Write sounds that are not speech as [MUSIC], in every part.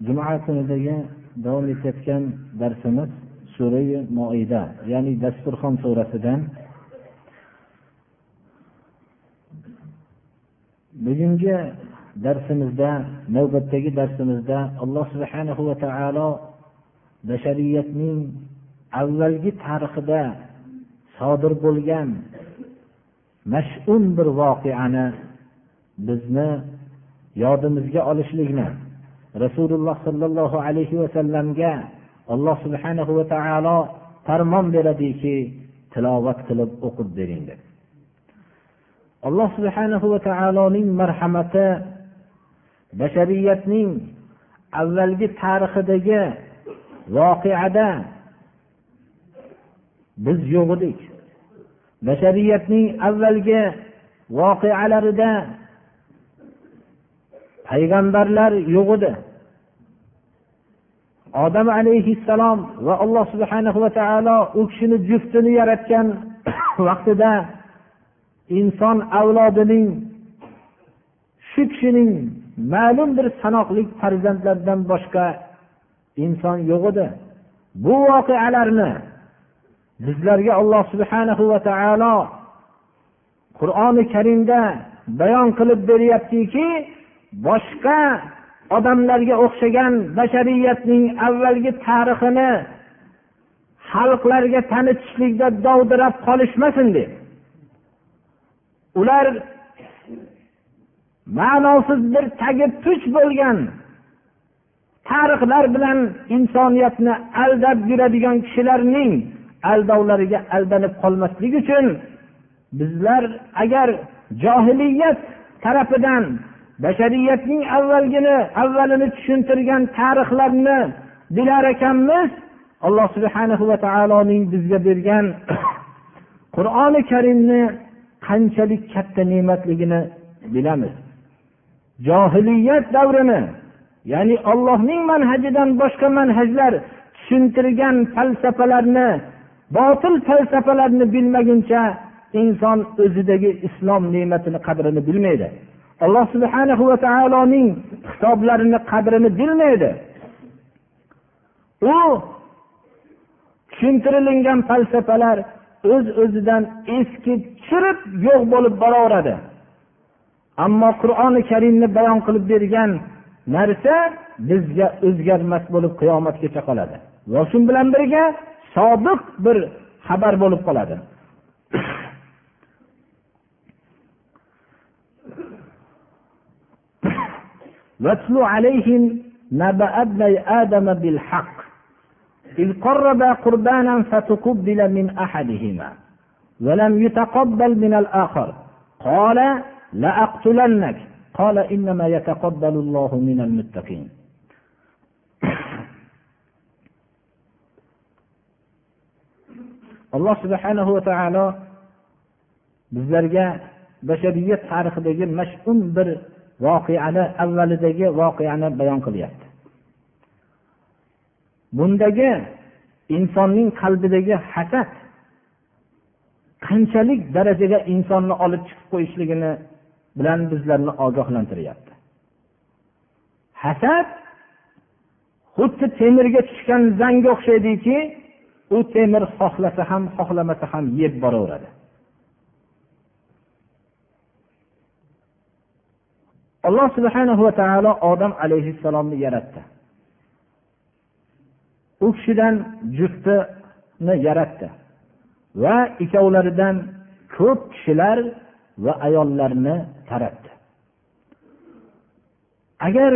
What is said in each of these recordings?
Juma kunidagi davom etayotgan darsimiz surai moida ya'ni dasturxon surasidan. Bugungi darsimizda navbatdagi darsimizda alloh subhanahu va taolo bashariyatning avvalgi tarixida sodir bo'lgan mash'um bir voqeani bizni yodimizga olishlikni rasululloh sollallohu alayhi vasallamga alloh subhanahu va taolo farmon beradiki tilovat qilib o'qib bering deb alloh subhanahu va taoloning marhamati bashariyatning avvalgi tarixidagi voqeada biz yo'q edik. Bashariyatning avvalgi voqealarida payg'ambarlar yo'q edi. Odam alayhissalom va alloh subhanahu va taolo u kishini juftini yaratgan [COUGHS] vaqtida inson avlodining shu kishining ma'lum bir sanoqli farzandlaridan boshqa inson yo'q edi. Bu voqealarni bizlarga alloh subhanahu va taolo qur'oni karimda bayon qilib beryaptiki boshqa odamlarga o'xshagan bashariyatning avvalgi tarixini xalqlarga tanitishlikda dovdirab qolishmasin deb. Ular ma'nosiz bir tagi puch bo'lgan tarixlar bilan insoniyatni aldab yuradigan kishilarning aldovlariga aldanib qolmaslik uchun bizlar agar johiliyat tarafidan bashariyatning avvalgini avvalini tushuntirgan tarixlarni bilar ekanmiz. Alloh subhana va taoloning bizga bergan [COUGHS] qur'oni karimni qanchalik katta ne'matligini bilamiz. Johiliyat davrini ya'ni ollohning manhajidan boshqa manhajlar tushuntirgan falsafalarni botil falsafalarni bilmaguncha inson o'zidagi islom ne'matini qadrini bilmaydi. Alloh subhana va taoloning kitoblarini qadrini bilmaydi. U tushuntirilgan falsafalar o'z öz o'zidan eskib chirib yo'q bo'lib boraveradi. Ammo qur'oni karimni bayon qilib bergan narsa bizga o'zgarmas bo'lib qiyomatgacha qoladi. Va shu bilan birga sobiq bir xabar bo'lib qoladi. واتل عليهم نبأ ابني آدم بالحق. إذ قربا قربانا فتقبل من أحدهما ولم يتقبل من الآخر. قال لأقتلنك. قال إنما يتقبل الله من المتقين. alloh subhanahu va taolo bizlarga bashariyat tarixidagi mash'um bir voqeani avvalidagi voqeani bayon qilyapti. Bundagi insonning qalbidagi hasad qanchalik darajaga insonni olib chiqib qo'yishligini bilan bizlarni ogohlantiryapti. Hasad xuddi temirga tushgan zanga o'xshaydiki u temir xohlasa ham xohlamasa ham yeb boraveradi. Alloh subhana va taolo odam alayhissalomni yaratdi. U kishidan juftini yaratdi va ikkovlaridan ko'p kishilar va ayollarni taratdi. Agar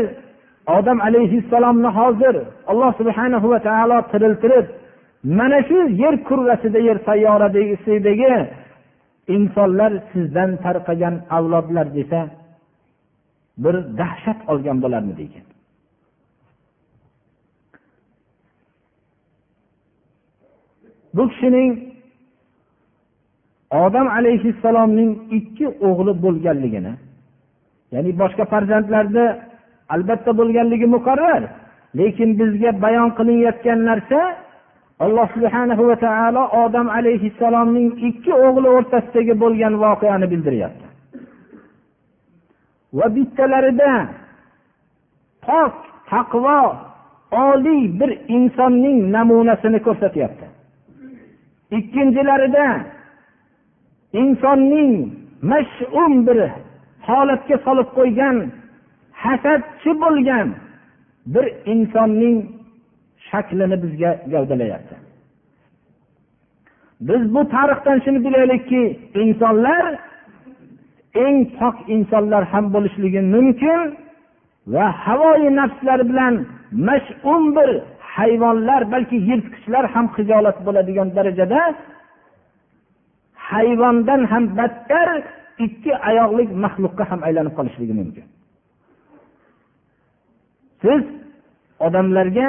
odam alayhissalomni hozir alloh subhana va taolo tiriltirib mana shu yer kurrasida yer sayyorasidagi insonlar sizdan tarqagan avlodlar desa bir dahshat olgan bo'larmidi ekan? Bu kishining odam alayhissalomning ikki o'g'li bo'lganligini ya'ni boshqa farzandlarni albatta bo'lganligi muqarrar lekin bizga bayon qilinayotgan narsa alloh subhana va taolo odam alayhissalomning ikki o'g'li o'rtasidagi bo'lgan voqeani bildiryapti. Va bittalarida pok taqvo oliy bir insonning namunasini ko'rsatyapti. Ikkinchilarida insonning mash'um bir holatga solib qo'ygan hasadchi bo'lgan bir insonning shaklini bizga gavdalayapti. Biz bu tarixdan shuni bilaylikki insonlar eng pok insonlar ham bo'lishligi mumkin va havoyi nafslar bilan mash'um bir hayvonlar balki yirtqichlar ham hijolat bo'ladigan darajada hayvondan ham battar ikki oyoqli maxluqqa ham aylanib qolishligi mumkin. Siz odamlarga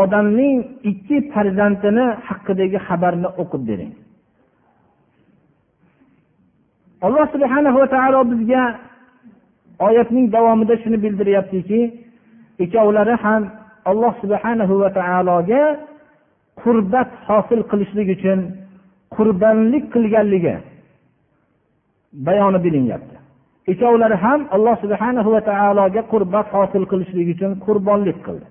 odamning ikki farzandini haqidagi xabarni o'qib bering. Alloh subhana va taolo bizga oyatning davomida shuni bildiryaptiki ikkovlari ham alloh subhanahu va taologa qurbat hosil qilishlik uchun qurbonlik qilganligi bayoni bilinyapti. Ikkovlari ham alloh subhanahu va taologa qurbat hosil qilishlik uchun qurbonlik qildi.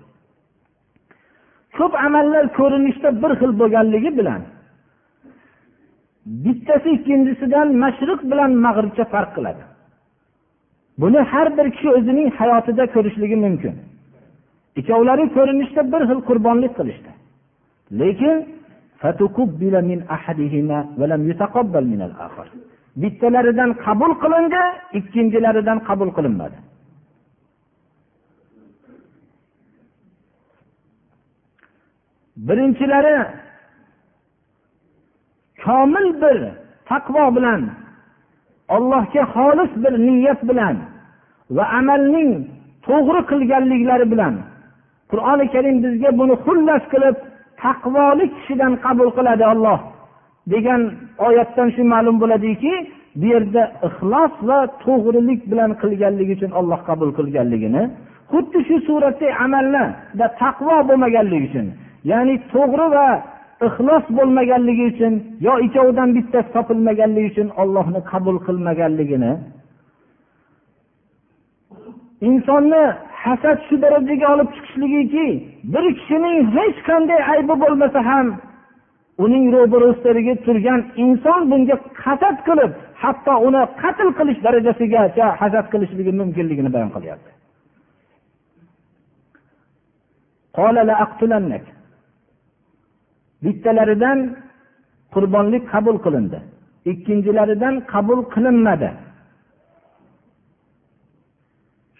Ko'p amallar ko'rinishda bir xil bo'lganligi bilan bittasi ikkinchisidan mashriq bilan mag'ribcha farq qiladi. Buni har bir kishi o'zining hayotida ko'rishligi mumkin. Ikkovlari ko'rinishda bir xil qurbonlik qilishdi. Lekin bittalaridan qabul qilindi ikkinchilaridan qabul qilinmadi. Birinchilari komil bir taqvo bilan allohga xolis bir niyat bilan va amalning to'g'ri qilganliklari bilan qur'oni karim bizga buni xullas qilib taqvoli kishidan qabul qiladi olloh degan oyatdan shu ma'lum bo'ladiki bu yerda ixlos va to'g'rilik bilan qilganligi uchun olloh qabul qilganligini xuddi shu suratdagi amallarda taqvo bo'lmaganligi uchun ya'ni to'g'ri va ixlos bo'lmaganligi uchun yo ikkovidan bittasi topilmaganligi uchun ollohni qabul qilmaganligini insonni hasad shu darajaga olib chiqishligiki bir kishining hech qanday aybi bo'lmasa ham uning ro'barasidagi turgan inson bunga hasad qilib hatto uni qatl qilish darajasigacha hasad qilishligi mumkinligini bayon qilyapti. Bittalaridan qurbonlik qabul qilindi. Ikkinchilaridan qabul qilinmadi.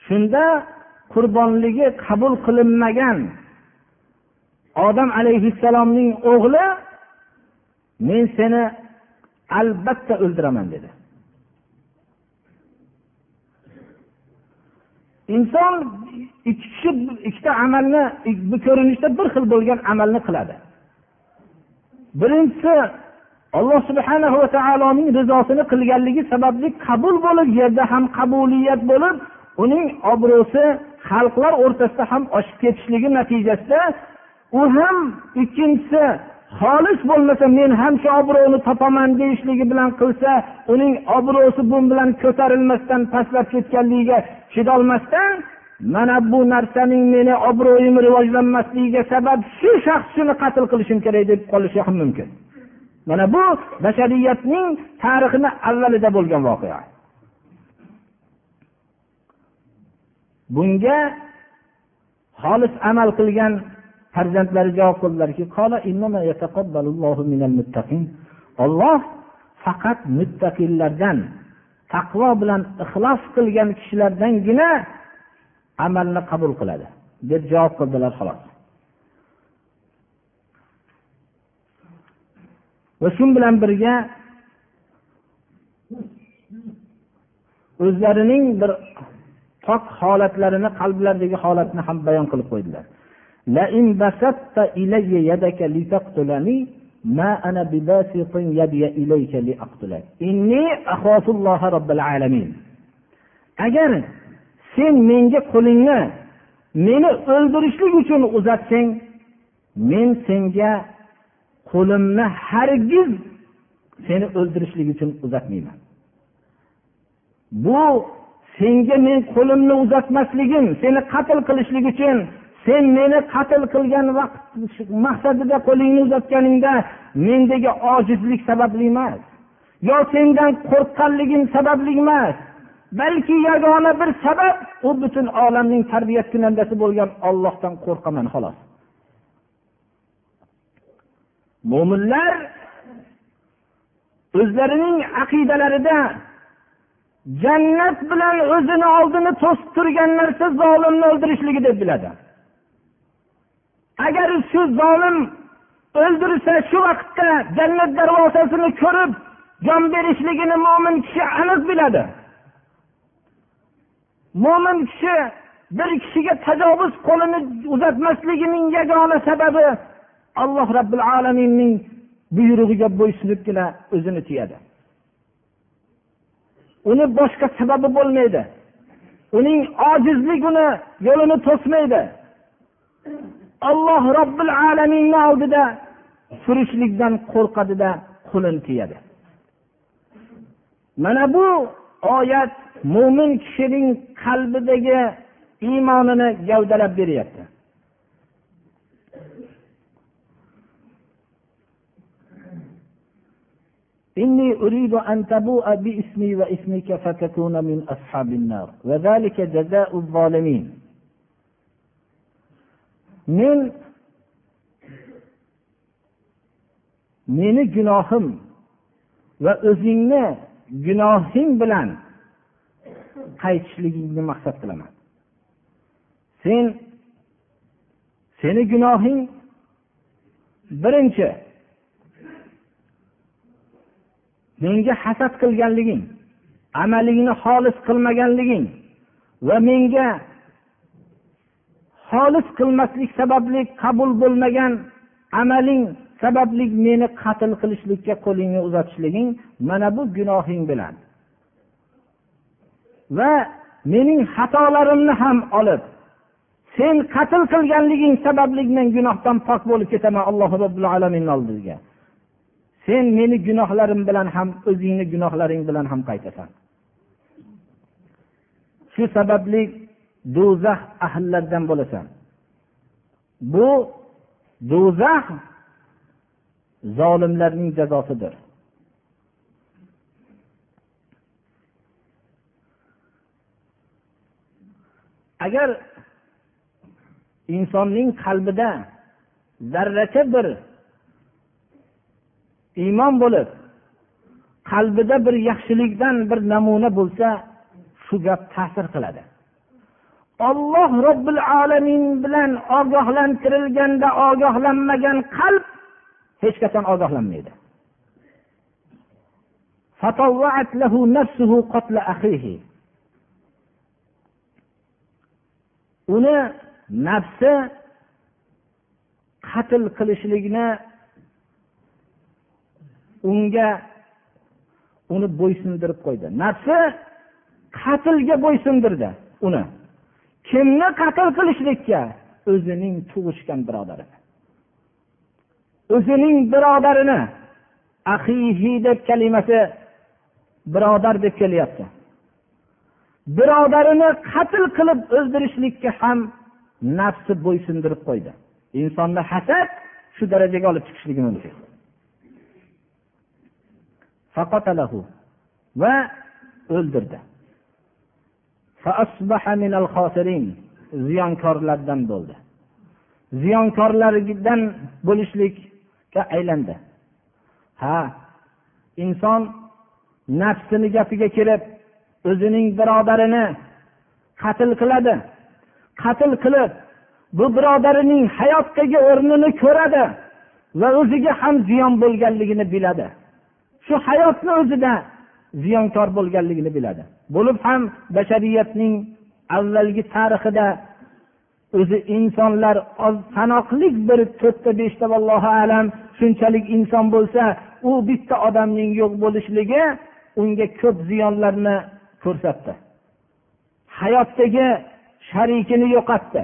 Shunda qurbonligi qabul qilinmagan odam alayhissalomning o'g'li men seni albatta o'ldiraman dedi. Inson ikki kishi ikkita amalni bu ko'rinishda bir xil bo'lgan amalni qiladi. Birinchisi alloh subhana va taoloning rizosini qilganligi sababli qabul bo'lib yerda ham qabuliyat bo'lib uning obro'si xalqlar o'rtasida ham oshib ketishligi natijasida u ham ikkinchisi xolis bo'lmasa men ham shu obro'ni topaman deyishligi bilan qilsa uning obro'si bu bilan ko'tarilmasdan pastlab ketganligiga chidolmasdan mana bu narsaning meni obro'yim rivojlanmasligiga sabab shu shaxs shuni qatl qilishim kerak deb qolishi ham mumkin. Mana bu bashariyatning tarixini avvalida bo'lgan voqea. Bunga xolis amal qilgan farzandlari javob qildilarki olloh faqat muttaqillardan taqvo bilan ixlos qilgan kishilardangina amalni qabul qiladi deb javob qildilar xolos va shu bilan birga o'zlarining bir pok holatlarini qalblaridagi holatni ham bayon qilib qo'ydilar لئن بسطت إلي يدك لتقتلني ما أنا بباسط يدي إليك لأقتلك إني أخاف الله رب العالمين agar sen menga qo'lingni meni o'ldirishlik uchun uzatsang men senga qo'limni hargiz seni o'ldirishlik uchun uzatmayman. Bu senga men qo'limni uzatmasligim seni qatl qilishlik uchun sen meni qatl qilgan vaqt maqsadida qo'lingni uzatganingda mendagi ojizlik sababli emas yo sendan qo'rqqanligim sababli emas balki yagona bir sabab u butun olamning tarbiyat kunandasi bo'lgan ollohdan qo'rqaman xolos. Mo'minlar o'zlarining aqidalarida jannat bilan o'zini oldini to'sib turgan narsa zolimni o'ldirishligi deb biladi. Agar shu zolim o'ldirsa shu vaqtda jannat darvozasini ko'rib jon berishligini mo'min kishi aniq biladi. Mo'min kishi bir kishiga tajovuz qo'lini uzatmasligining yagona sababi alloh robbil alaminning buyrug'iga bo'ysunibgina o'zini tiyadi. Uni boshqa sababi bo'lmaydi. Uning ojizlik uni yo'lini to'smaydi. Alloh robbil alaminni oldida surishlikdan qo'rqadida qo'lini tiyadi. Mana bu oyat mo'min kishining qalbidagi iymonini gavdalab beryapti إني أريد أن تبوء باسمي واسمك فتكون من أصحاب النار وذلك جزاء الظالمين من meni gunohim va o'zingni gunohing bilan qaytishligingni maqsad qilaman. Sen seni gunohing birinchi menga hasad qilganliging amalingni xolis qilmaganliging va menga xolis qilmaslik sababli qabul bo'lmagan amaling sababli meni qatl qilishlikka qo'lingni uzatishliging mana bu gunohing bilan. Va mening xatolarimni ham olib sen qatl qilganliging sababli men gunohdan pok bo'lib ketaman alloh robbil alaminni oldiga sen meni gunohlarim bilan ham o'zingni gunohlaring bilan ham qaytasan. Shu sababli do'zax ahllaridan bo'lasan. Bu do'zax zolimlarning jazosidir. Agar insonning qalbida zarracha bir iymon bo'lib qalbida bir yaxshilikdan bir namuna bo'lsa shu gap ta'sir qiladi. Olloh robbil alamin bilan ogohlantirilganda ogohlanmagan qalb hech qachon ogohlanmaydi. Uni nafsi qatl qilishlikni unga uni bo'ysundirib qo'ydi. Nafsi qatlga bo'ysundirdi uni. Kimni qatl qilishlikka? O'zining tug'ishgan birodari. O'zining birodarini ahihi deb kalimasi birodar deb kelyapti. Birodarini qatl qilib o'ldirishlikka ham nafsi bo'ysundirib qo'ydi. Insonni hasad shu darajaga olib chiqishligi mumkin. Va o'ldirdi. Ziyonkorlardan bo'ldi. Ziyonkorlardan bo'lishlik aylandi. Ha inson nafsini gapiga kirib o'zining birodarini qatl qiladi. Qatl qilib bu birodarining hayotdagi o'rnini ko'radi va o'ziga ham ziyon bo'lganligini biladi. Shu hayotni o'zida ziyonkor bo'lganligini biladi. Bo'lib ham bashariyatning avvalgi tarixida o'zi insonlar sanoqli bir to'rtta beshta vallohu alam shunchalik inson bo'lsa u bitta odamning yo'q bo'lishligi unga ko'p ziyonlarni ko'rsatdi. Hayotdagi sharikini yo'qotdi.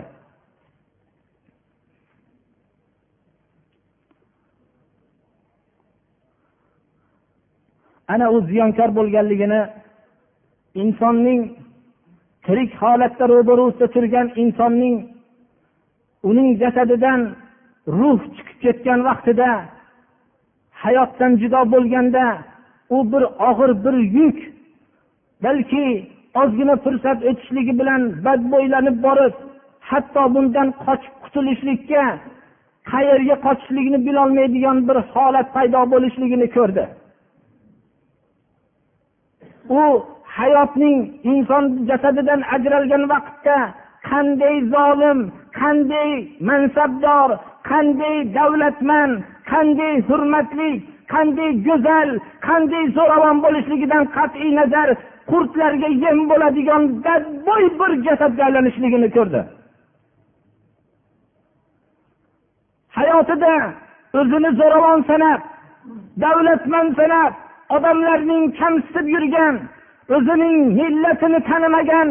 Ana u ziyonkor bo'lganligini insonning tirik holatda ro'barusida turgan insonning uning jasadidan ruh chiqib ketgan vaqtida hayotdan judo bo'lganda u bir og'ir bir yuk balki ozgina fursat o'tishligi bilan badbo'ylanib borib hatto bundan qochib qutulishlikka qayerga qochishligini bilolmaydigan bir holat paydo bo'lishligini ko'rdi. U hayotning inson jasadidan ajralgan vaqtda qanday zolim qanday mansabdor qanday davlatman qanday hurmatli qanday go'zal qanday zo'ravon bo'lishligidan qat'iy nazar qurtlarga yem bo'ladigan badbo'y bir jasadga aylanishligini ko'rdi. Hayotida o'zini zo'ravon sanab davlatman sanab odamlarning kamsitib yurgan o'zining millatini tanimagan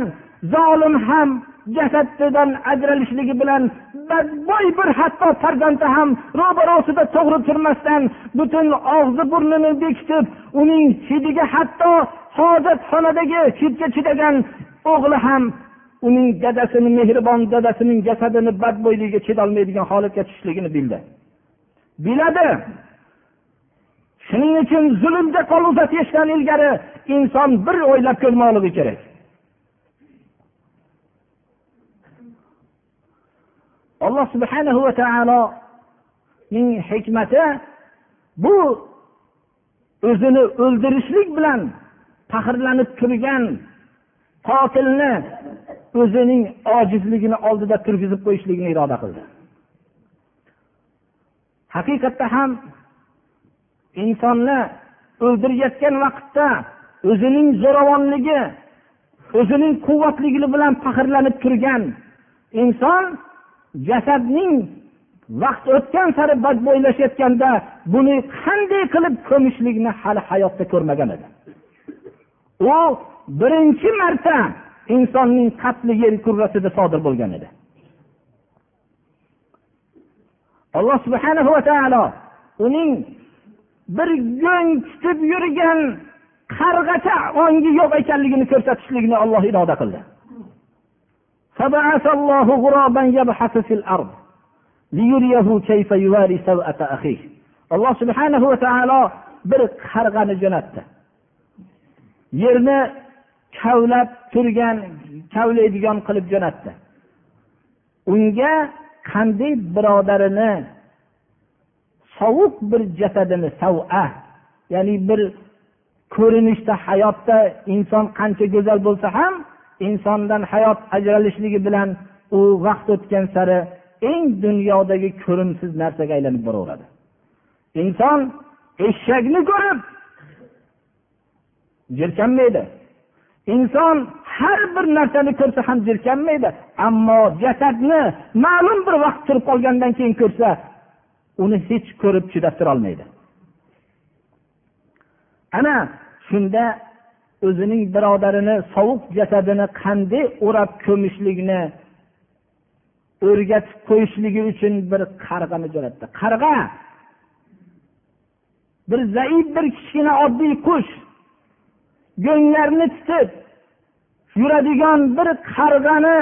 zolim ham jasadidan ajralishligi bilan badbo'y bir hatto farzandi ham ro'barosida to'g'ri turmasdan butun og'zi burnini bekitib uning hidiga hatto hojatxonadagi hidga chidagan o'g'li ham uning dadasini mehribon dadasining jasadini badbo'yligiga chidolmaydigan holatga tushishligini bildi. Biladi. Shuning uchun zulmga qo'l uzatishdan ilgari inson bir o'ylab ko'rmoqligi kerak. Alloh subhanahu va taoloning hikmati bu o'zini o'ldirishlik bilan faxrlanib turgan qotilni o'zining ojizligini oldida turgizib qo'yishlikni iroda qildi. Haqiqatda ham insonni o'ldirayotgan vaqtda o'zining zo'ravonligi o'zining quvvatligi bilan faxrlanib turgan inson jasadning vaqt o'tgan sari badbo'ylashayotganda buni qanday qilib ko'mishlikni hali hayotda ko'rmagan edi? U birinchi marta insonning qatli yer kurrasida sodir bo'lgan edi. Alloh subhanahu va taolo uning bir go'ng tutib yurgan qarg'acha ongi yo'q ekanligini ko'rsatishlikni olloh iroda qildi. Alloh subhanahu va taolo bir qarg'ani jo'natdi yerni kavlab turgan kavlaydigan qilib jo'natdi unga qanday birodarini sovuq bir jasadini sava ya'ni bir ko'rinishda hayotda inson qancha go'zal bo'lsa ham insondan hayot ajralishligi bilan u vaqt o'tgan sari eng dunyodagi ko'rimsiz narsaga aylanib boraveradi. Inson eshakni ko'rib jirkanmaydi. Inson har bir narsani ko'rsa ham jirkanmaydi ammo jasadni ma'lum bir vaqt turib qolgandan keyin ko'rsa uni hech ko'rib chidab turolmaydi ana shunda o'zining birodarini sovuq jasadini qanday o'rab ko'mishlikni o'rgatib qo'yishligi uchun bir qarg'ani jo'natdi. Qarg'a! Bir zaif bir kichkina oddiy qush go'nglarni titib yuradigan bir qarg'ani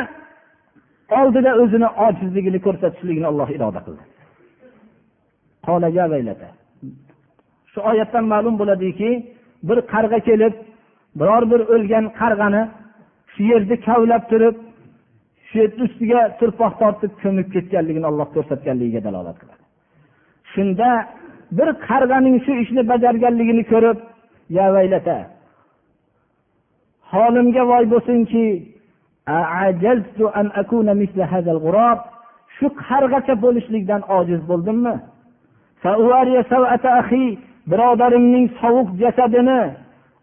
oldida o'zini ojizligini ko'rsatishligini olloh iroda qildi. Shu oyatdan ma'lum bo'ladiki bir qarg'a kelib biror bir o'lgan qarg'ani shu yerda kavlab turib shu yerni ustiga turpoq tortib ko'mib ketganligini olloh ko'rsatganligiga dalolat qiladi. Shunda bir qarg'aning shu ishni bajarganligini ko'rib ya vaylata holimga voy bo'lsinki shu qarg'acha bo'lishlikdan ojiz bo'ldimmi? Birodarimning sovuq jasadini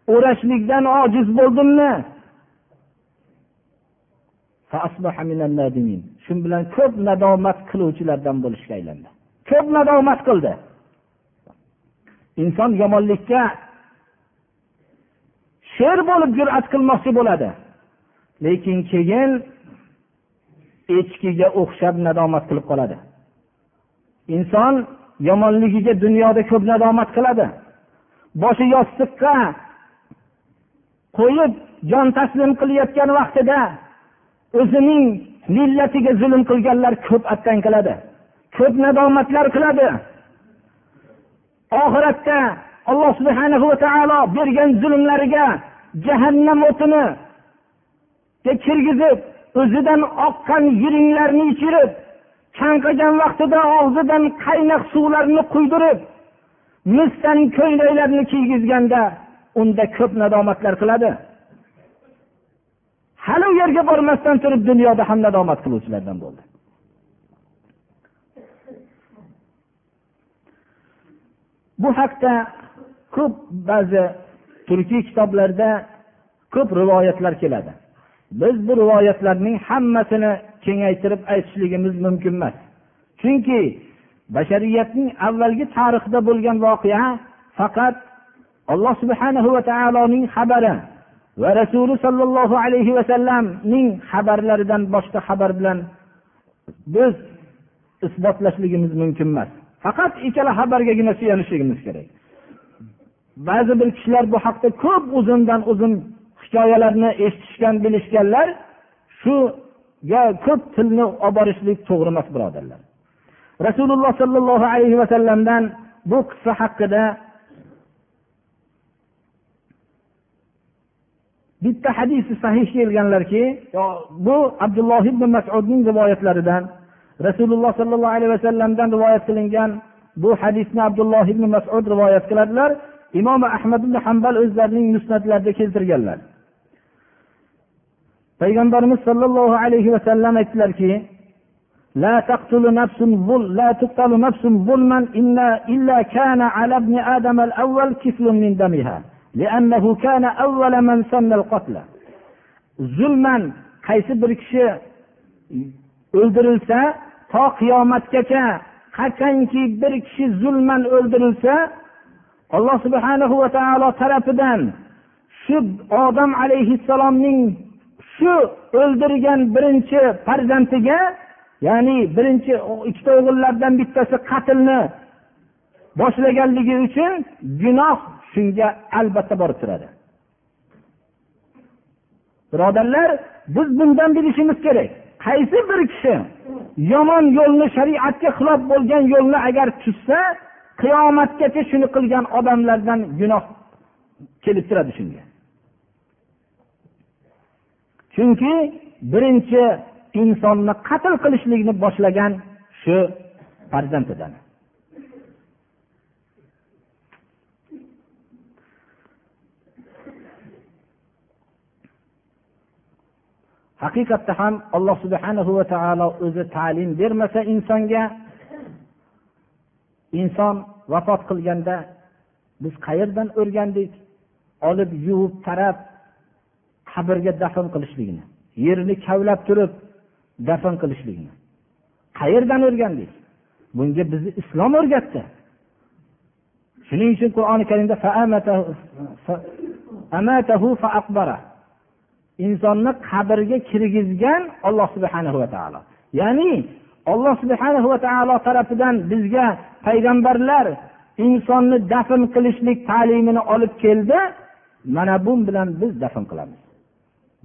o'rashlikdan ojiz bo'ldimmi? Shu bilan ko'p nadomat qiluvchilardan bo'lishga aylandi. Ko'p nadomat qildi. Inson yomonlikka sher bo'lib jur'at qilmoqchi bo'ladi. Lekin keyin echkiga o'xshab nadomat qilib qoladi. Inson yomonligiga dunyoda ko'p nadomat qiladi. Boshi yostiqqa qo'yib jon taslim qilayotgan vaqtida o'zining millatiga zulm qilganlar ko'p attang qiladi ko'p nadomatlar qiladi. Oxiratda alloh subhana va taolo bergan zulmlariga jahannam o'tini kirgizib o'zidan oqqan yiringlarni ichirib chanqagan vaqtida og'zidan qaynoq suvlarni quydirib misdan ko'ylaklarni kiygizganda unda ko'p nadomatlar qiladi. Hali u yerga bormasdan turib dunyoda ham nadomat qiluvchilardan bo'ldi. Bu haqda ko'p ba'zi turkiy kitoblarda ko'p rivoyatlar keladi. Biz bu rivoyatlarning hammasini kengaytirib aytishligimiz mumkin emas. Chunki bashariyatning avvalgi tarixida bo'lgan voqea faqat alloh subhanahu va taoloning xabari va rasuli sollallohu alayhi vasallamning xabarlaridan boshqa xabar bilan biz isbotlashligimiz mumkin emas. Faqat ikkala xabargagina suyanishligimiz kerak. Ba'zi bir kishilar bu haqda ko'p uzundan uzun hikoyalarni eshitishgan bilishganlar shuga ko'p tilni olib borishlik to'g'ri emas birodarlar. Rasululloh sollallohu alayhi vasallamdan bu qissa haqida bitta hadisi sahih kelganlarki bu abdulloh ibn masudning rivoyatlaridan rasululloh sollallohu alayhi vasallamdan rivoyat qilingan bu hadisni abdulloh ibn masud rivoyat qiladilar imom ahmad ibn hambal o'zlarining musnatlarida keltirganlar payg'ambarimiz sollallohu alayhi vasallam aytdilarki لا تقتل نفس ظل لا تقتل نفس ظلما إلا, إلا كان على ابن آدم الأول كفل من دمها لأنه كان أول من سن القتل zulman qaysi bir kishi o'ldirilsa to qiyomatgacha qachonki bir kishi zulman o'ldirilsa alloh subhanahu va taolo tarafidan shu odam alayhissalomning shu o'ldirgan birinchi farzandiga ya'ni birinchi ikkita o'g'illardan bittasi qatlni boshlaganligi uchun gunoh shunga albatta borib turadi. Birodarlar biz bundan bilishimiz kerak. Qaysi bir kishi yomon yo'lni shariatga xilof bo'lgan yo'lni agar tutsa qiyomatgacha shuni qilgan odamlardan gunoh kelib turadi shunga. Chunki birinchi insonni qatl qilishlikni boshlagan shu farzandidan. Haqiqatda ham alloh subhana va taolo o'zi ta'lim bermasa insonga inson vafot qilganda biz qayerdan o'rgandik? Olib yuvib tarab qabrga dafn qilishligini yerni kavlab turib dafn qilishlikni. Qayerdan o'rgandik? Bunga bizni islom o'rgatdi. Shuning uchun qur'oni karimda insonni qabrga kirgizgan olloh subhana va taolo. Ya'ni olloh subhana va taolo tarafidan bizga payg'ambarlar insonni dafn qilishlik ta'limini olib keldi mana bu bilan biz dafn qilamiz.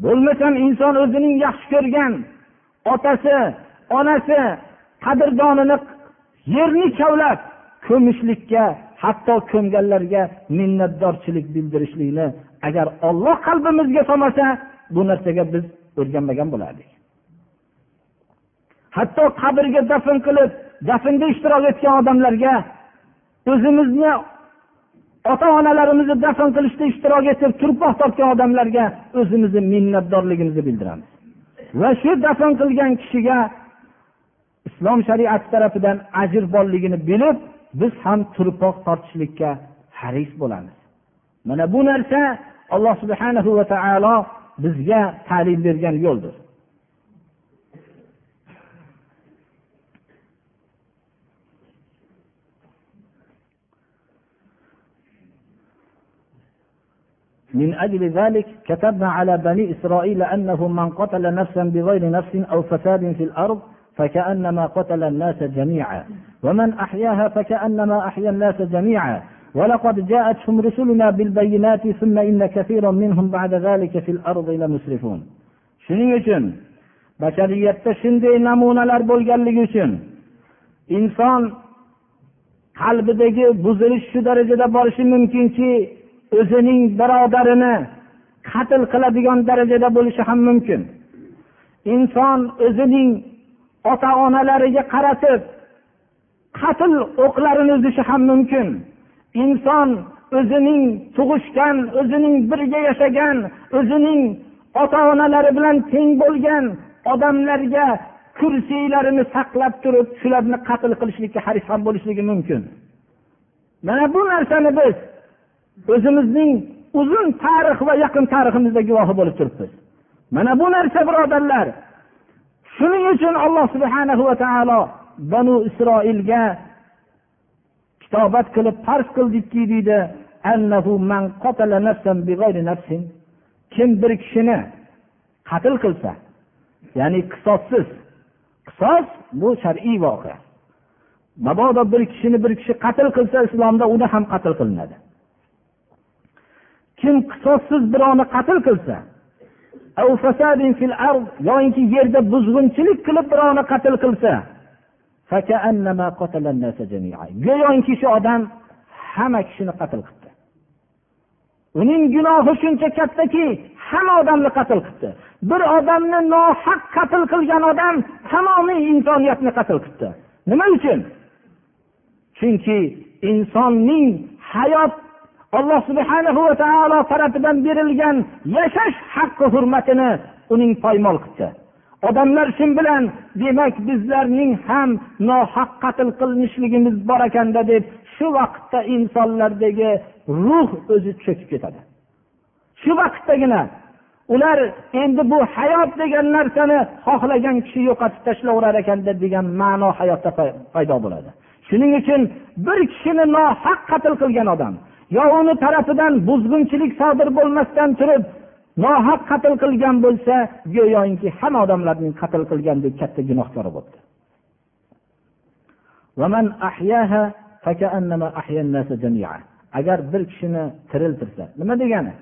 Bo'lmasam inson o'zining yaxshi ko'rgan otasi onasi qadrdonini yerni kavlab ko'mishlikka hatto ko'mganlarga minnatdorchilik bildirishlikni agar olloh qalbimizga solmasa bu narsaga biz o'rganmagan bo'lardik. Hatto qabrga dafn qilib dafnda ishtirok etgan odamlarga o'zimizni ota onalarimizni dafn qilishda ishtirok etib turpoq topgan odamlarga o'zimizni minnatdorligimizni bildiramiz. Va shu dafn qilgan kishiga islom shariati tarafidan ajr borligini bilib biz ham turpoq tortishlikka haris bo'lamiz. Mana bu narsa alloh subhanahu va taolo bizga ta'lim bergan yo'ldir. من أجل ذلك كتبنا على بني إسرائيل أنه من قتل نفسا بغير نفس أو فساد في الأرض فكأنما قتل الناس جميعا ومن أحياها فكأنما أحيا الناس جميعا ولقد جاءتهم رسلنا بالبينات ثم إن كثيرا منهم بعد ذلك في الأرض لمسرفون shuning uchun bashariyatda shunday namunalar bo'lganligi uchun inson qalbidagi buzilish shu darajada borishi mumkinki o'zining birodarini qatl qiladigan darajada bo'lishi ham mumkin inson o'zining ota onalariga qaratib qatl o'qlarini uzishi ham mumkin Inson o'zining tug'ishgan o'zining birga yashagan o'zining ota onalari bilan teng bo'lgan odamlarga kursiylarini saqlab turib shularni qatl qilishlikka haris ham bo'lishligi mumkin. Mana bu narsani biz o'zimizning uzun tarix va yaqin tariximizda guvohi bo'lib turibmiz. Mana bu narsa birodarlar shuning uchun alloh subhanahu va taolo banu isroilga kitobat qilib farz qildikki deydi. Kim bir kishini qatl qilsa ya'ni qisossiz qisos bu shar'iy voqea. Mabodo bir kishini bir kishi qatl qilsa islomda uni ham qatl qilinadi. Kim qisossiz birovni qatl qilsa yoinki yerda buzg'unchilik qilib birovni qatl qilsa go'yoki shu odam hamma kishini qatl qildi uning gunohi shuncha kattaki hamma odamni qatl qildi bir odamni nohaq qatl qilgan odam tamomiy insoniyatni qatl qildi nima uchun chunki insonning hayot alloh subhanahu va taolo tarafidan berilgan yashash haqqi hurmatini uning poymol qildi odamlar shu bilan demak bizlarning ham nohaq qatl qilinishligimiz bor ekanda deb shu vaqtda insonlardagi ruh o'zi cho'kib ketadi. Shu vaqtdagina ular endi bu hayot degan narsani xohlagan kishi yo'qotib tashlayverar ekanda degan ma'no hayotda paydo bo'ladi. Shuning uchun bir kishini nohaq qatl qilgan odam yo uni tarafidan buzg'unchilik sodir bo'lmasdan turib nohaq qatl qilgan bo'lsa go'yoki hamma odamlarning qatl qilgandek katta gunohkori bo'libdi agar bir kishini tiriltirsa nima degani?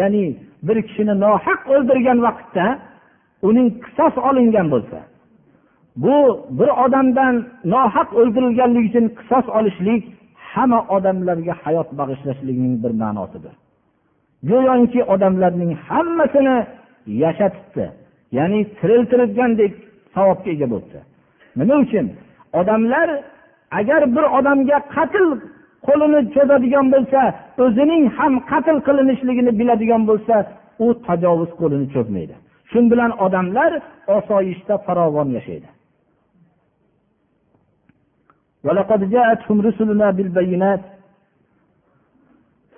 Ya'ni bir kishini nohaq o'ldirgan vaqtda uning qisos olingan bo'lsa bu bir odamdan nohaq o'ldirilganligi uchun qisos olishlik hamma odamlarga hayot bag'ishlashlikning bir ma'nosidir. go'yoki odamlarning hammasini yashatibdi ya'ni tiriltirgandek savobga ega bo'libdi nima uchun odamlar agar bir odamga qatl qo'lini cho'zadigan bo'lsa o'zining ham qatl qilinishligini biladigan bo'lsa u tajovuz qo'lini cho'zmaydi shu bilan odamlar osoyishta farovon yashaydi ولقد جاءتهم رسلنا بالبينات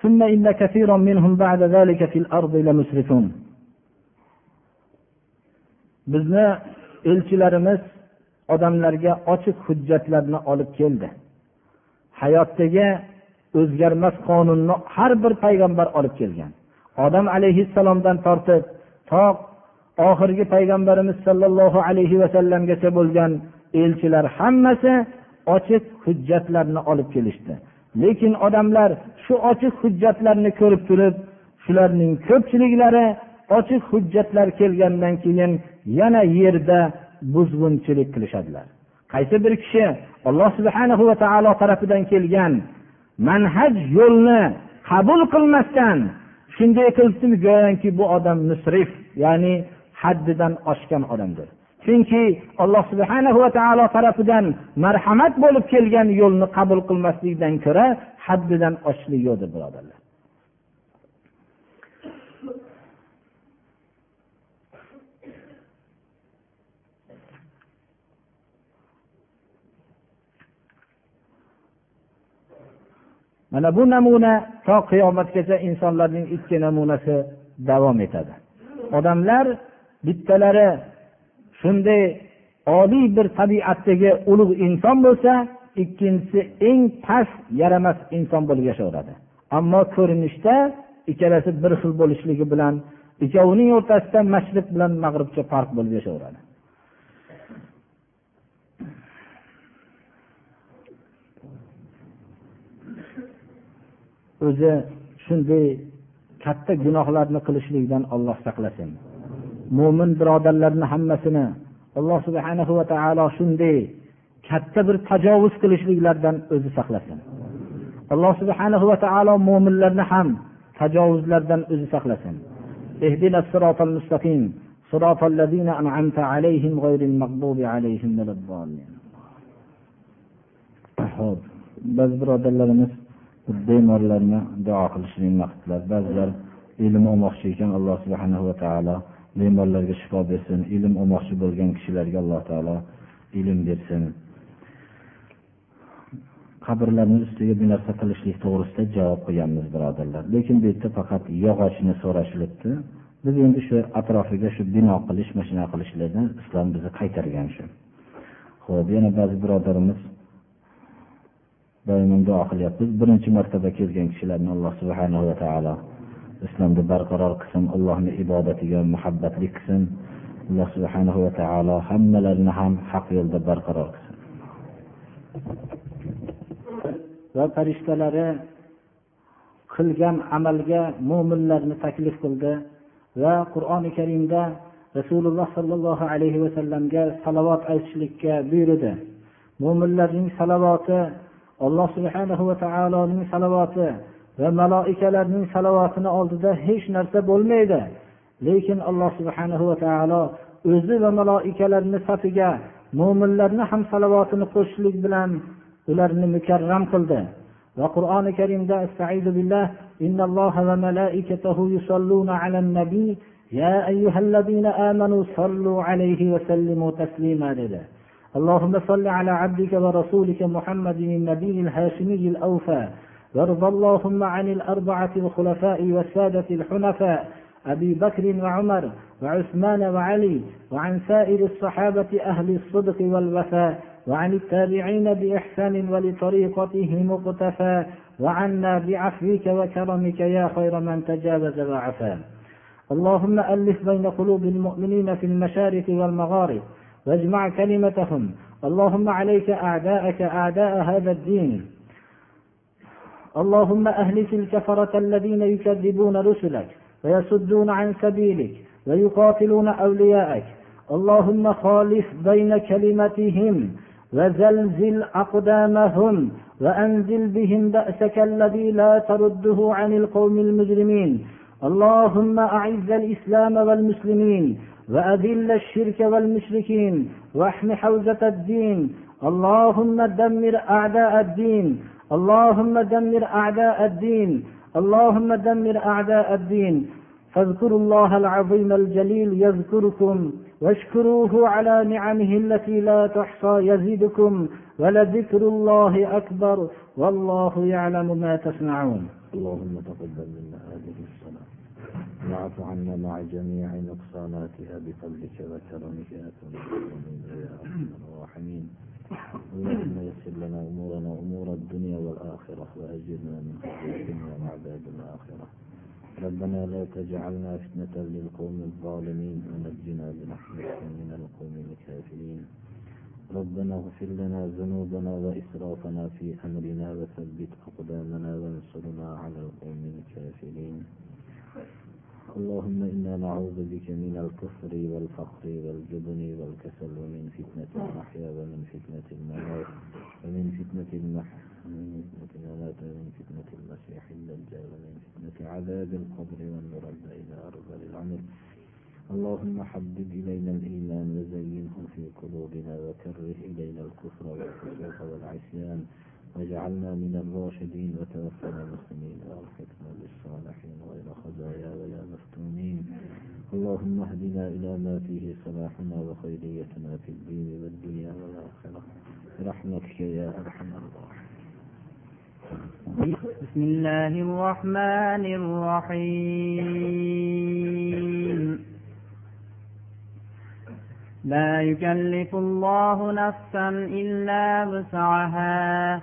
ثم إن كثيرا منهم بعد ذلك في الأرض لمسرفون bizni elchilarimiz odamlarga ochiq hujjatlarni olib keldi hayotdagi o'zgarmas qonunni har bir payg'ambar olib kelgan odam alayhissalomdan tortib to oxirgi payg'ambarimiz sollallohu alayhi vasallamgacha bo'lgan elchilar hammasi ochiq hujjatlarni olib kelishdi Lekin odamlar shu ochiq hujjatlarni ko'rib turib shularning ko'pchiliklari ochiq hujjatlar kelgandan keyin yana yerda buzg'unchilik qilishadilar. Qaysi bir kishi alloh subhana va taolo tarafidan kelgan manhaj yo'lni qabul qilmasdan shunday qilibdi go'yoki bu odam musrif ya'ni haddidan oshgan odamdir. Chunki alloh subhana va taolo tarafidan marhamat bo'lib kelgan yo'lni qabul qilmaslikdan ko'ra haddidan oshishlik yo'qdir birodarlar. Mana bu namuna to qiyomatgacha insonlarning ikki namunasi davom etadi. Odamlar bittalari shunday oliy bir tabiatdagi ulug' inson bo'lsa ikkinchisi eng past yaramas inson bo'lib yashayveradi ammo ko'rinishda ikkalasi bir xil bo'lishligi bilan ikkovining o'rtasida mashriq bilan mag'ribcha farq bo'lib yashayveradi o'zi shunday katta gunohlarni qilishlikdan olloh saqlasin. mo'min birodarlarni hammasini alloh subhanahu va taolo shunday katta bir tajovuz qilishliklardan o'zi saqlasin alloh subhanahu va taolo mo'minlarni ham tajovuzlardan o'zi saqlasin اهدنا الصراط المستقيم صراط الذين أنعمت عليهم غير المغضوب عليهم ولا الضالين biz birodarlarimiz bemorlarni duo qilishlik maqsadlar ba'zilar ilm olmoqchi ekan alloh subhanahu va taolo bemorlarga shifo bersin ilm olmoqchi bo'lgan kishilarga alloh taolo ilm bersin. Qabrlarni ustiga bu narsa qilishlik to'g'risida javob qilganmiz birodarlar. Lekin bu yerda faqat yog'ochni so'rashilibdi. Biz endi shu atrofiga shu bino qilish mana shunaqa qilishlardan islom bizni qaytargan shu. Ho'p yana ba'zi birodarimiz doimo duo qilyapmiz birinchi martaba kelgan kishilarni alloh subhanahu va taolo islomda barqaror qilsin allohni ibodatiga muhabbatli qilsin. Alloh subhanahu va taolo hammalarini ham haq yo'lda barqaror qilsin. Va farishtalari qilgan amalga mo'minlarni taklif qildi va qur'oni karimda rasululloh sollallohu alayhi vasallamga salovat aytishlikka buyurdi. Mo'minlarning salovati alloh subhanahu va taoloning salovati va maloikalarning salovotini oldida hech narsa bo'lmaydi lekin alloh subhanahu va taolo o'zi va maloikalarni safiga mo'minlarni ham salovotini qo'shishlik bilan ularni mukarram qildi va qur'oni karimda billah إن الله وملائكته يصلون على النبي يا أيها الذين آمنوا صلوا عليه وسلموا تسليما لله اللهم صل على عبدك ورسولك محمد النبي الهاشمي الأوفى وارض اللهم عن الأربعة الخلفاء والسادة الحنفاء أبي بكر وعمر وعثمان وعلي وعن سائر الصحابة أهل الصدق والوفاء وعن التابعين بإحسان ولطريقته مقتفى وعنا بعفوك وكرمك يا خير من تجاوز وعفا اللهم ألف بين قلوب المؤمنين في المشارق والمغارب واجمع كلمتهم. اللهم عليك أعداءك أعداء هذا الدين. اللهم أهلك الكفرة الذين يكذبون رسلك ويصدون عن سبيلك ويقاتلون أولياءك اللهم خالف بين كلمتهم وزلزل أقدامهم وأنزل بهم بأسك الذي لا ترده عن القوم المجرمين. اللهم أعز الإسلام والمسلمين وأذل الشرك والمشركين واحم حوزة الدين. اللهم دمر أعداء الدين. اللهم دمر أعداء الدين. اللهم دمر أعداء الدين. فاذكروا الله العظيم الجليل يذكركم واشكروه على نعمه التي لا تحصى يزيدكم ولذكر الله أكبر والله يعلم ما تصنعون. اللهم تقبل منا هذه الصلاة. واعف عنا مع جميع نقصاناتها بفضلك وكرمك. يا يا أرحم الراحمين. اللهم يسر لنا أمورنا امور الدنيا والآخرة وأجرنا من خزي الدنيا وعذاب الآخرة. ربنا لا تجعلنا فتنة للقوم الظالمين ونجنا برحمتك من القوم الكافرين. ربنا اغفر لنا ذنوبنا وإسرافنا في أمرنا وثبت أقدامنا وانصرنا على القوم الكافرين. اللهم إنا نعوذ بك من الكفر والفقر والجبن والكسل ومن فتنة المحيا ومن فتنة الممات ومن فتنة المحيا ومن فتنة الممات ومن فتنة المسيح الدجال ومن فتنة عذاب القبر والمرد إلى أرض العمر اللهم حبب إلينا الإيمان وزينه في قلوبنا وكره إلينا الكفر والفسوق والعصيان واجعلنا من الراشدين وتوفنا مسلمين والحكمة بالصالحين غير خزايا ولا مفتونين. اللهم اهدنا إلى ما فيه صلاحنا وخيريتنا في الدين والدنيا والآخرة. برحمتك يا أرحم الراحمين. بسم الله الرحمن الرحيم. لا يكلف الله نفسا إلا وسعها.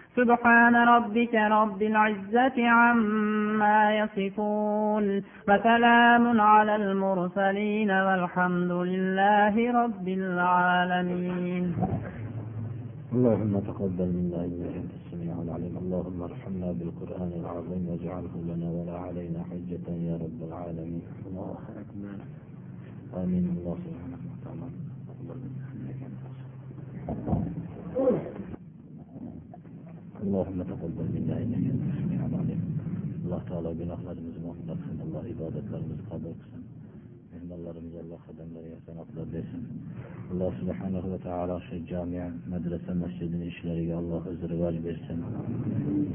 سبحان ربك رب العزة عما يصفون وسلام على المرسلين والحمد لله رب العالمين. اللهم تقبل منا إنك أنت السميع العليم. اللهم ارحمنا بالقرآن العظيم واجعله لنا ولا علينا حجة يا رب العالمين. الله أكبر. آمين. الله سبحانه وتعالى. تقبل منا إنك أنت اللهم تقبل منا انك انت السميع العليم alloh taolo gunohlarimizni mag'firat qilsin alloh ibodatlarimizni qabul qilsin mehmonlarimizga alloh qadamlariga sanoqlar bersin alloh subhanahu va taolo shu jamia madrasa masjidini ishlariga alloh o'zi rivoj bersin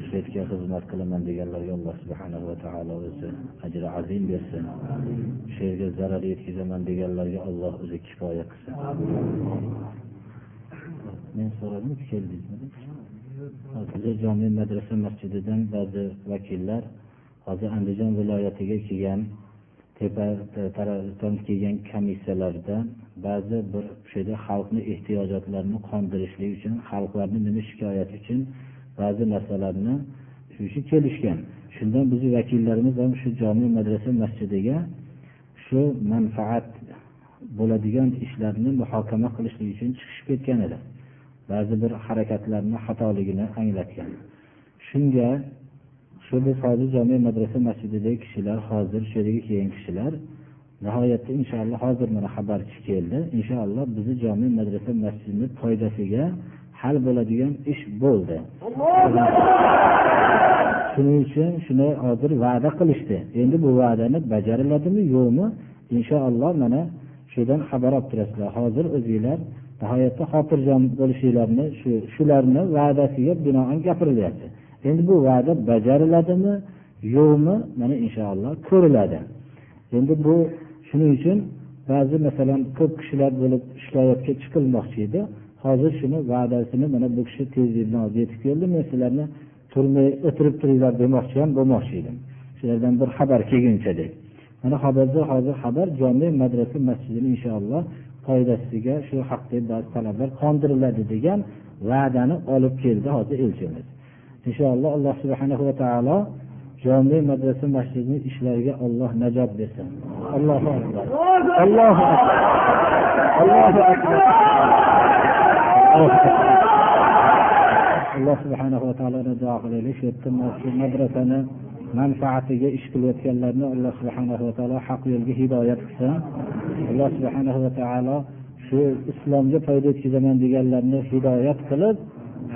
shu yerga xizmat qilaman deganlarga alloh subhanahu va taolo o'zi ajri azim bersin shu yerga zarar yetkazaman deganlarga alloh o'zi kifoya qilsin men so'radim keldingizmi hozir jome madrasa masjididan ba'zi vakillar hozir andijon viloyatiga kelgan tepa e, tarafdan kelgan komissiyalardan ba'zi bir o'sha yerda xalqni ehtiyojotlarini qondirishlik uchun xalqlarni nima shikoyati uchun ba'zi narsalarni shu uchun kelishgan. Shundan bizni vakillarimiz ham shu jome madrasa masjidiga shu manfaat bo'ladigan ishlarni muhokama qilishlik uchun chiqishib ketgan edi. Ba'zi bir harakatlarni xatoligini anglatgan. Shunga shu biz hozir jome madrasa masjididagi kishilar hozir shu yerga kelgan kishilar nihoyatda inshaalloh hozir mana xabarchi keldi. Inshaalloh bizni jome madrasa masjidini foydasiga hal bo'ladigan ish bo'ldi. Shuning uchun shuni hozir va'da qilishdi. Endi bu va'dani bajariladimi yo'qmi? Inshaalloh mana shudan xabar olib turasizlar. Hozir o'zinglar nihoyatda xotirjam bo'lishinglarni shu shularni va'dasiga binoan gapirilyapti. Endi bu va'da bajariladimi yo'qmi mana inshaalloh ko'riladi. Endi bu shuning uchun ba'zi masalan ko'p kishilar bo'lib shikoyatga chiqilmoqchi edi. Hozir shuni va'dasini mana bu kishi tezlikdan hozir yetib keldi. Men sizlarni turmay o'tirib turinglar demoqchi ham bo'lmoqchi edim. Shulardan bir xabar kelguncha deb. Mana xabarda hozir xabar jome madrasa masjidini inshaalloh foydasiga shu haqda ba'zi talablar qondiriladi degan va'dani olib keldi hozir elchimiz. Inshaalloh alloh subhanahu va taolo jome madrasa masjidini ishlariga olloh najot bersin. Allohu akbar. Allohu akbar. Allohu akbar. Alloh subhanahu va taoloni duo qilaylik. Shu yerda madrasani manfaatiga ish qilayotganlarni alloh subhanahu va taolo haq yo'lga hidoyat qilsin alloh subhanahu va taolo shu islomga foyda yetkazaman deganlarni hidoyat qilib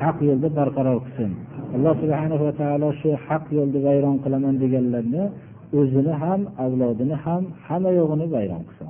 haq yo'lda barqaror qilsin. Alloh subhanahu va taolo shu haq yo'lda vayron qilaman deganlarni o'zini ham avlodini ham hamma yo'g'ini vayron qilsin.